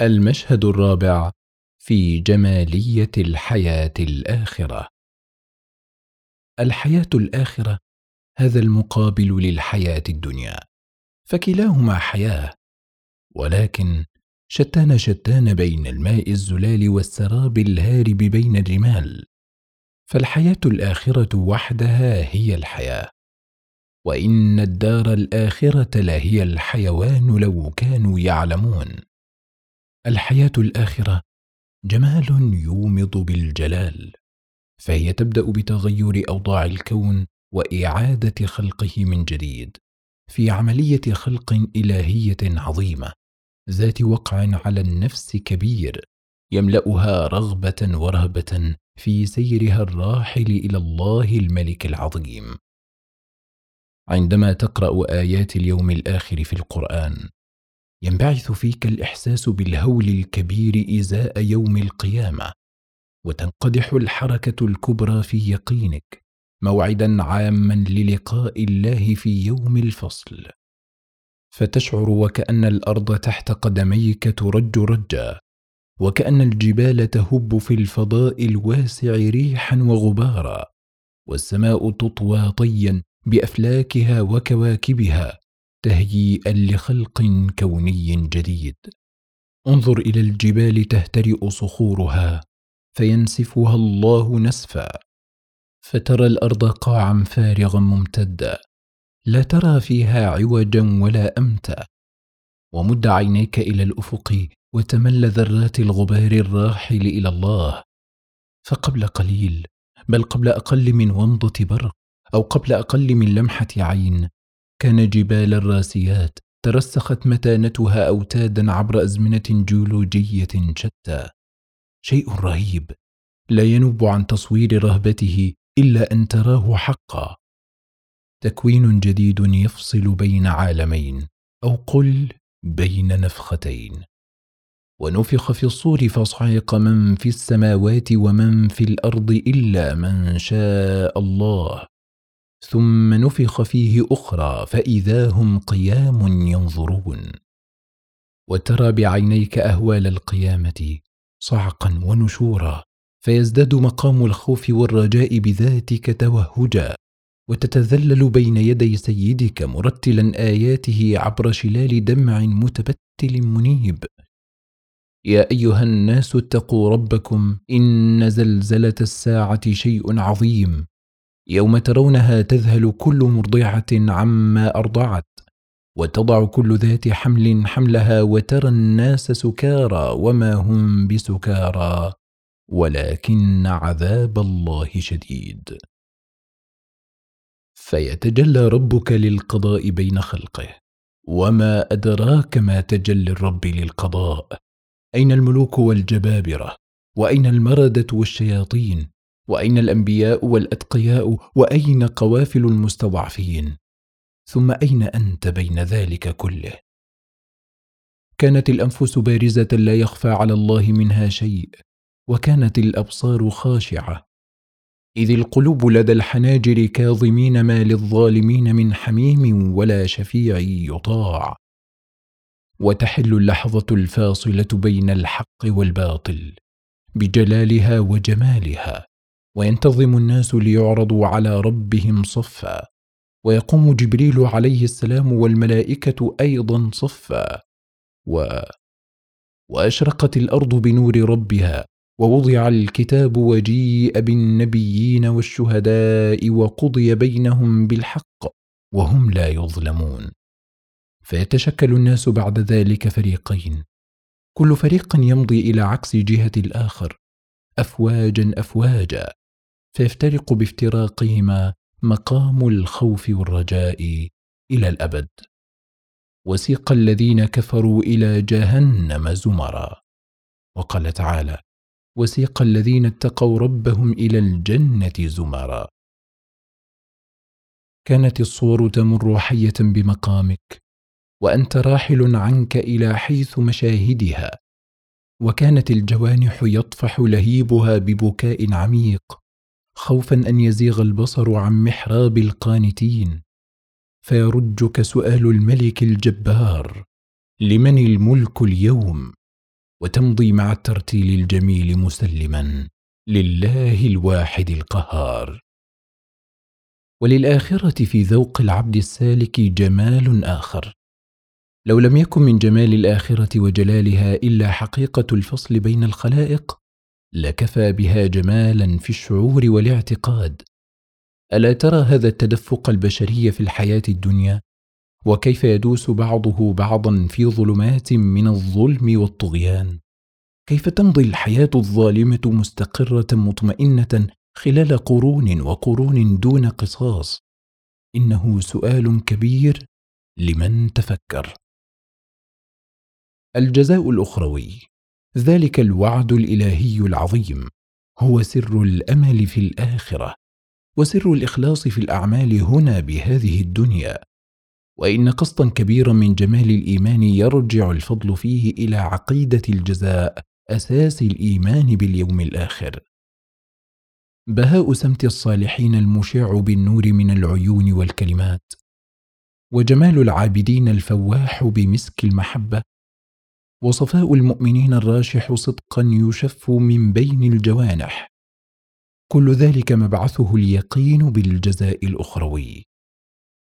المشهد الرابع في جمالية الحياة الآخرة. الحياة الآخرة هذا المقابل للحياة الدنيا فكلاهما حياة ولكن شتان شتان بين الماء الزلال والسراب الهارب بين الرمال فالحياة الآخرة وحدها هي الحياة وإن الدار الآخرة لهي الحيوان لو كانوا يعلمون. الحياة الآخرة جمال يومض بالجلال فهي تبدأ بتغير أوضاع الكون وإعادة خلقه من جديد في عملية خلق إلهية عظيمة ذات وقع على النفس كبير يملأها رغبة ورهبة في سيرها الراحل إلى الله الملك العظيم. عندما تقرأ آيات اليوم الآخر في القرآن ينبعث فيك الإحساس بالهول الكبير إزاء يوم القيامة وتنقدح الحركة الكبرى في يقينك موعدا عاما للقاء الله في يوم الفصل. فتشعر وكأن الأرض تحت قدميك ترج رجا وكأن الجبال تهب في الفضاء الواسع ريحا وغبارا والسماء تطوى طيا بأفلاكها وكواكبها تهيئا لخلق كوني جديد. انظر إلى الجبال تهترئ صخورها فينسفها الله نسفا. فترى الأرض قاعا فارغا ممتدا لا ترى فيها عوجا ولا أمتا. ومد عينيك إلى الأفق وتمل ذرات الغبار الراحل إلى الله. فقبل قليل بل قبل أقل من ومضة برق أو قبل أقل من لمحة عين كان جبال الراسيات ترسخت متانتها أوتادا عبر أزمنة جيولوجية شتى. شيء رهيب. لا ينب عن تصوير رهبته إلا أن تراه حقا. تكوين جديد يفصل بين عالمين أو قل بين نفختين. ونفخ في الصور فصعق من في السماوات ومن في الأرض إلا من شاء الله. ثم نفخ فيه أخرى فإذا هم قيام ينظرون. وترى بعينيك أهوال القيامة صعقا ونشورا فيزداد مقام الخوف والرجاء بذاتك توهجا. وتتذلل بين يدي سيدك مرتلا آياته عبر شلال دمع متبتل منيب. يا أيها الناس اتقوا ربكم إن زلزلة الساعة شيء عظيم. يوم ترونها تذهل كل مرضعة عما أرضعت وتضع كل ذات حمل حملها وترى الناس سكارى وما هم بسكارى ولكن عذاب الله شديد. فيتجلى ربك للقضاء بين خلقه وما أدراك ما تجلي الرب للقضاء؟ أين الملوك والجبابرة؟ وأين المردة والشياطين؟ وأين الأنبياء والأتقياء وأين قوافل المستضعفين؟ ثم أين أنت بين ذلك كله؟ كانت الأنفس بارزة لا يخفى على الله منها شيء وكانت الأبصار خاشعة. إذ القلوب لدى الحناجر كاظمين ما للظالمين من حميم ولا شفيع يطاع. وتحل اللحظة الفاصلة بين الحق والباطل بجلالها وجمالها. وينتظم الناس ليعرضوا على ربهم صفا. ويقوم جبريل عليه السلام والملائكة أيضا صفا. و وأشرقت الأرض بنور ربها ووضع الكتاب وجيء بالنبيين والشهداء وقضي بينهم بالحق وهم لا يظلمون. فيتشكل الناس بعد ذلك فريقين. كل فريق يمضي إلى عكس جهة الآخر. افواجا افواجا. فيفترق بافتراقهما مقام الخوف والرجاء إلى الأبد. وسيق الذين كفروا إلى جهنم زمرا. وقال تعالى وسيق الذين اتقوا ربهم إلى الجنة زمرا. كانت الصور تمر حية بمقامك وأنت راحل عنك إلى حيث مشاهدها. وكانت الجوانح يطفح لهيبها ببكاء عميق. خوفا أن يزيغ البصر عن محراب القانتين. فيرجك سؤال الملك الجبار لمن الملك اليوم؟ وتمضي مع الترتيل الجميل مسلما لله الواحد القهار. وللآخرة في ذوق العبد السالك جمال آخر. لو لم يكن من جمال الآخرة وجلالها إلا حقيقة الفصل بين الخلائق لكفى بها جمالا في الشعور والاعتقاد. ألا ترى هذا التدفق البشري في الحياة الدنيا؟ وكيف يدوس بعضه بعضا في ظلمات من الظلم والطغيان؟ كيف تمضي الحياة الظالمة مستقرة مطمئنة خلال قرون وقرون دون قصاص؟ إنه سؤال كبير لمن تفكر. الجزاء الأخروي ذلك الوعد الإلهي العظيم. هو سر الأمل في الآخرة وسر الإخلاص في الأعمال هنا بهذه الدنيا. وإن قسطا كبيرا من جمال الإيمان يرجع الفضل فيه إلى عقيدة الجزاء أساس الإيمان باليوم الآخر. بهاء سمت الصالحين المشع بالنور من العيون والكلمات. وجمال العابدين الفواح بمسك المحبة وصفاء المؤمنين الراشح صدقا يشف من بين الجوانح. كل ذلك مبعثه اليقين بالجزاء الأخروي.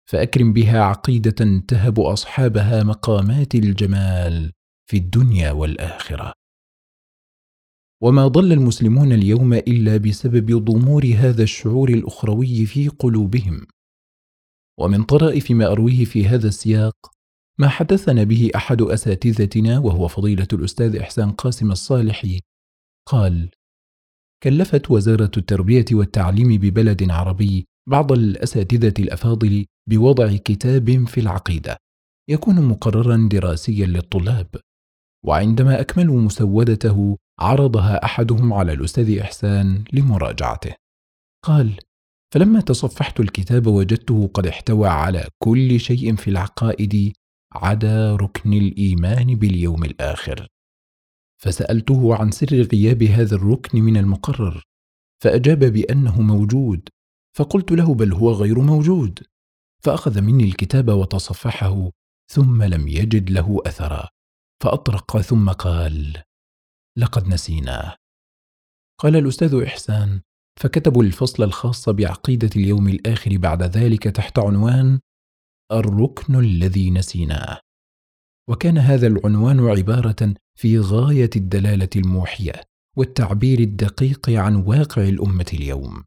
فأكرم بها عقيدة تهب أصحابها مقامات الجمال في الدنيا والآخرة. وما ضل المسلمون اليوم إلا بسبب ضمور هذا الشعور الأخروي في قلوبهم. ومن طرائف ما أرويه في هذا السياق ما حدثنا به أحد أساتذتنا وهو فضيلة الأستاذ إحسان قاسم الصالحي. قال كلفت وزارة التربية والتعليم ببلد عربي بعض الأساتذة الأفاضل بوضع كتاب في العقيدة يكون مقررا دراسيا للطلاب. وعندما أكملوا مسودته عرضها أحدهم على الأستاذ إحسان لمراجعته. قال فلما تصفحت الكتاب وجدته قد احتوى على كل شيء في العقائد عدا ركن الإيمان باليوم الآخر. فسألته عن سر غياب هذا الركن من المقرر فأجاب بأنه موجود فقلت له بل هو غير موجود. فأخذ مني الكتاب وتصفحه ثم لم يجد له أثرا فأطرق ثم قال لقد نسيناه قال الأستاذ إحسان فكتبوا الفصل الخاص بعقيدة اليوم الآخر بعد ذلك تحت عنوان الركن الذي نسيناه. وكان هذا العنوان عبارة في غاية الدلالة الموحية والتعبير الدقيق عن واقع الأمة اليوم.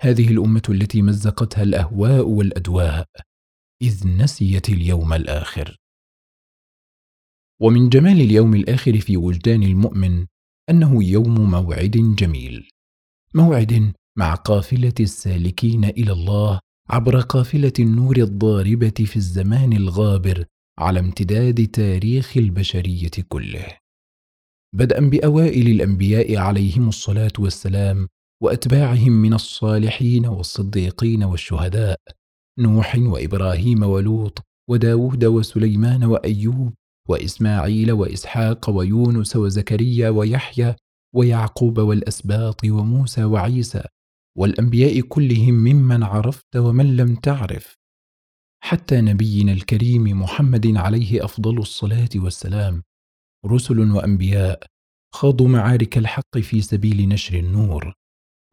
هذه الأمة التي مزقتها الأهواء والأدواء إذ نسيت اليوم الآخر. ومن جمال اليوم الآخر في وجدان المؤمن أنه يوم موعد جميل. موعد مع قافلة السالكين إلى الله عبر قافلة النور الضاربة في الزمان الغابر على امتداد تاريخ البشرية كله. بدءا بأوائل الأنبياء عليهم الصلاة والسلام وأتباعهم من الصالحين والصديقين والشهداء نوح وإبراهيم ولوط وداود وسليمان وأيوب وإسماعيل وإسحاق ويونس وزكريا ويحيى ويعقوب والأسباط وموسى وعيسى والأنبياء كلهم ممن عرفت ومن لم تعرف. حتى نبينا الكريم محمد عليه أفضل الصلاة والسلام رسل وأنبياء خاضوا معارك الحق في سبيل نشر النور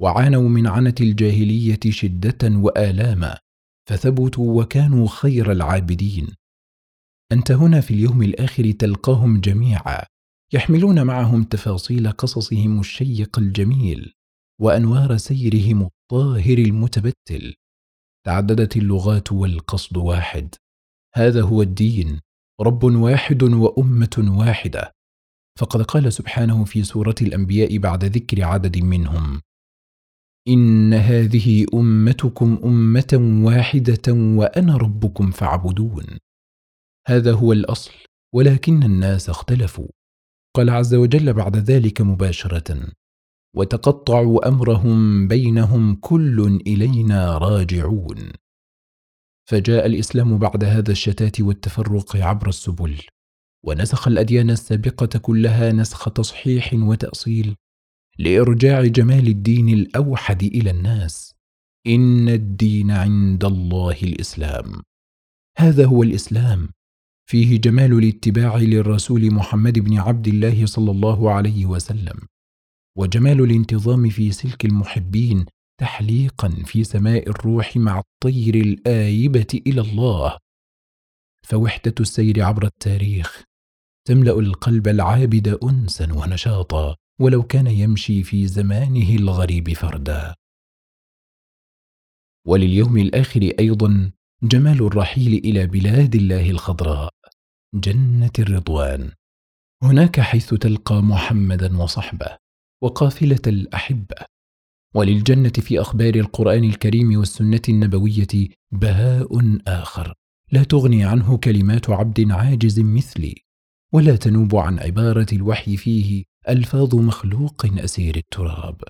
وعانوا من عنة الجاهلية شدة وآلاما فثبتوا وكانوا خير العابدين. أنت هنا في اليوم الآخر تلقاهم جميعا يحملون معهم تفاصيل قصصهم الشيق الجميل. وأنوار سيرهم الطاهر المتبتل. تعددت اللغات والقصد واحد. هذا هو الدين. رب واحد وأمة واحدة. فقد قال سبحانه في سورة الأنبياء بعد ذكر عدد منهم إن هذه أمتكم أمة واحدة وأنا ربكم فاعبدون. هذا هو الأصل ولكن الناس اختلفوا. قال عز وجل بعد ذلك مباشرة وتقطعوا أمرهم بينهم كل إلينا راجعون. فجاء الإسلام بعد هذا الشتات والتفرق عبر السبل ونسخ الأديان السابقة كلها نسخ تصحيح وتأصيل لإرجاع جمال الدين الأوحد إلى الناس. إن الدين عند الله الإسلام. هذا هو الإسلام. فيه جمال الاتباع للرسول محمد بن عبد الله صلى الله عليه وسلم. وجمال الانتظام في سلك المحبين تحليقا في سماء الروح مع الطير الآيبة إلى الله. فوحدة السير عبر التاريخ تملأ القلب العابد انسا ونشاطا ولو كان يمشي في زمانه الغريب فردا. ولليوم الآخر أيضا جمال الرحيل إلى بلاد الله الخضراء جنة الرضوان. هناك حيث تلقى محمدا وصحبه. وقافلة الأحبة. وللجنة في أخبار القرآن الكريم والسنة النبوية بهاء آخر. لا تغني عنه كلمات عبد عاجز مثلي ولا تنوب عن عبارة الوحي فيه ألفاظ مخلوق أسير التراب.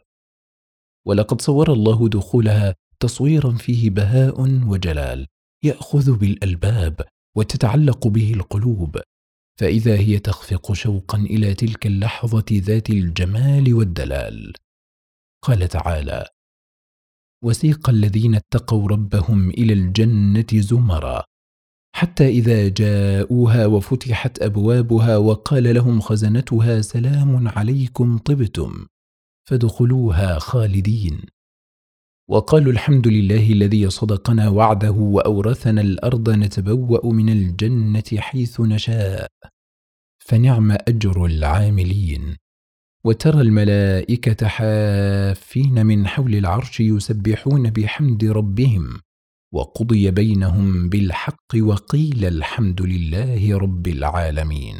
ولقد صور الله دخولها تصويرا فيه بهاء وجلال يأخذ بالألباب وتتعلق به القلوب. فإذا هي تخفق شوقا إلى تلك اللحظة ذات الجمال والدلال. قال تعالى وسيق الذين اتقوا ربهم إلى الجنة زمرا حتى إذا جاءوها وفتحت أبوابها وقال لهم خزنتها سلام عليكم طبتم فادخلوها خالدين وقالوا الحمد لله الذي صدقنا وعده وأورثنا الأرض نتبوأ من الجنة حيث نشاء فنعم أجر العاملين. وترى الملائكة حافين من حول العرش يسبحون بحمد ربهم. وقضي بينهم بالحق وقيل الحمد لله رب العالمين.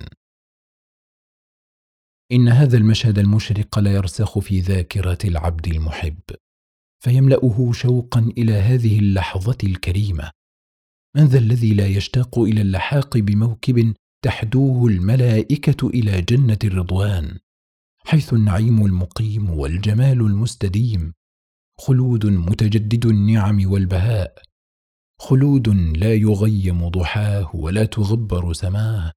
إن هذا المشهد المشرق ليرسخ في ذاكرة العبد المحب. فيملأه شوقا إلى هذه اللحظة الكريمة. من ذا الذي لا يشتاق إلى اللحاق بموكب تحدوه الملائكة إلى جنة الرضوان حيث النعيم المقيم والجمال المستديم خلود متجدد النعم والبهاء خلود لا يغيم ضحاه ولا تغبر سماه.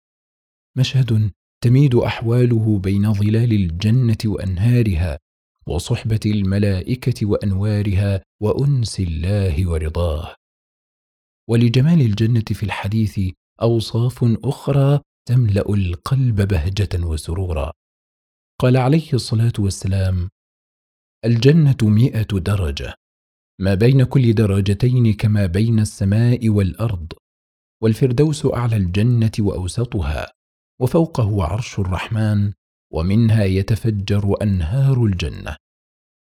مشهد تميد أحواله بين ظلال الجنة وأنهارها وصحبة الملائكة وأنوارها وأنس الله ورضاه. ولجمال الجنة في الحديث أوصاف أخرى تملأ القلب بهجة وسرورا. قال عليه الصلاة والسلام الجنة مئة درجة ما بين كل درجتين كما بين السماء والأرض والفردوس أعلى الجنة وأوسطها وفوقه عرش الرحمن ومنها يتفجر أنهار الجنة.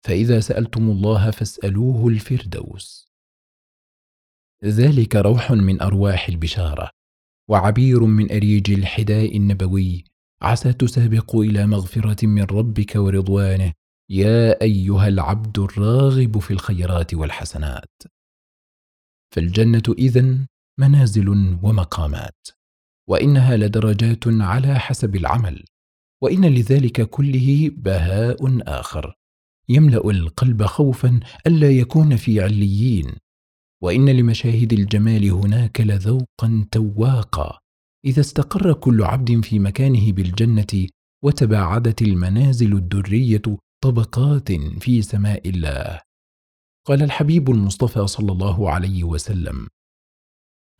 فإذا سألتم الله فاسألوه الفردوس. ذلك روح من أرواح البشارة. وعبير من أريج الحداء النبوي. عسى تسابقوا إلى مغفرة من ربك ورضوانه. يا أيها العبد الراغب في الخيرات والحسنات. فالجنة إذن منازل ومقامات. وإنها لدرجات على حسب العمل. وإن لذلك كله بهاء آخر. يملأ القلب خوفا ألا يكون في عليين. وإن لمشاهد الجمال هناك لذوقا تواقا. إذا استقر كل عبد في مكانه بالجنة وتباعدت المنازل الدرية طبقات في سماء الله. قال الحبيب المصطفى صلى الله عليه وسلم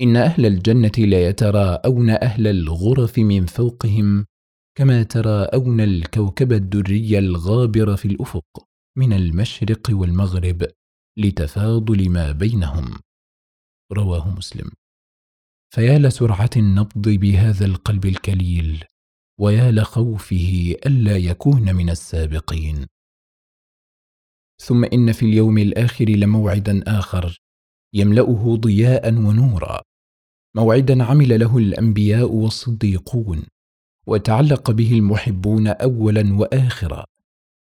إن أهل الجنة ليتراءون أهل الغرف من فوقهم كما تراءون الكوكب الدري الغابر في الأفق من المشرق والمغرب. لتفاضل ما بينهم. رواه مسلم. فيا لسرعة النبض بهذا القلب الكليل ويا لخوفه ألا يكون من السابقين. ثم إن في اليوم الآخر لموعدا آخر يملأه ضياء ونورا. موعدا عمل له الأنبياء والصديقون وتعلق به المحبون أولا وآخرا.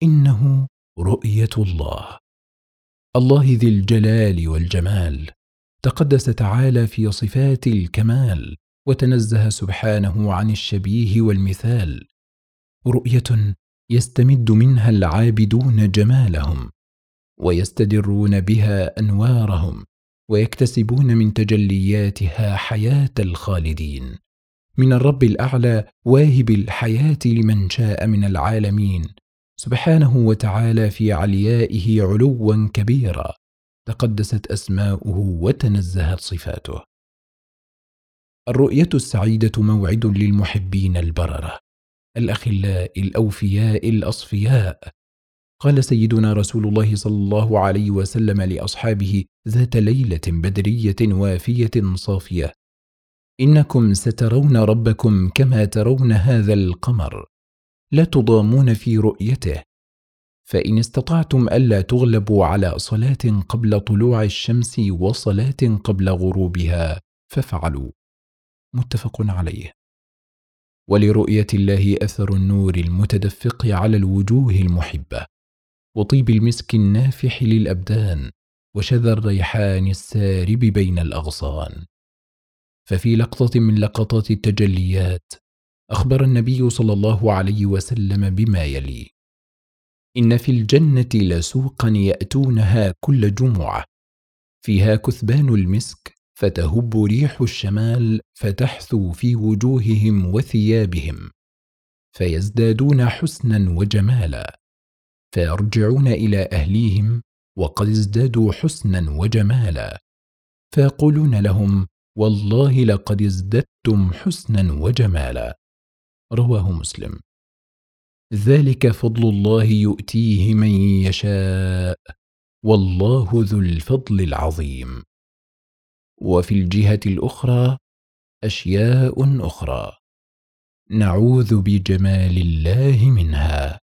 إنه رؤية الله. الله ذي الجلال والجمال تقدس تعالى في صفات الكمال وتنزه سبحانه عن الشبيه والمثال. رؤية يستمد منها العابدون جمالهم ويستدرون بها أنوارهم ويكتسبون من تجلياتها حياة الخالدين. من الرب الأعلى واهب الحياة لمن شاء من العالمين. سبحانه وتعالى في عليائه علوا كبيرا تقدست أسماؤه وتنزهت صفاته. الرؤية السعيدة موعد للمحبين البررة الأخلاء الأوفياء الأصفياء. قال سيدنا رسول الله صلى الله عليه وسلم لأصحابه ذات ليلة بدرية وافية صافية إنكم سترون ربكم كما ترون هذا القمر. لا تضامون في رؤيته. فإن استطعتم ألا تغلبوا على صلاة قبل طلوع الشمس وصلاة قبل غروبها فافعلوا. متفق عليه. ولرؤية الله أثر النور المتدفق على الوجوه المحبة. وطيب المسك النافح للأبدان وشذا الريحان السارب بين الأغصان. ففي لقطة من لقطات التجليات أخبر النبي صلى الله عليه وسلم بما يلي. إن في الجنة لسوقا يأتونها كل جمعة. فيها كثبان المسك فتهب ريح الشمال فتحثو في وجوههم وثيابهم. فيزدادون حسنا وجمالا. فيرجعون إلى أهليهم وقد ازدادوا حسنا وجمالا. فيقولون لهم والله لقد ازددتم حسنا وجمالا. رواه مسلم. ذلك فضل الله يؤتيه من يشاء والله ذو الفضل العظيم. وفي الجهة الأخرى أشياء أخرى. نعوذ بجمال الله منها.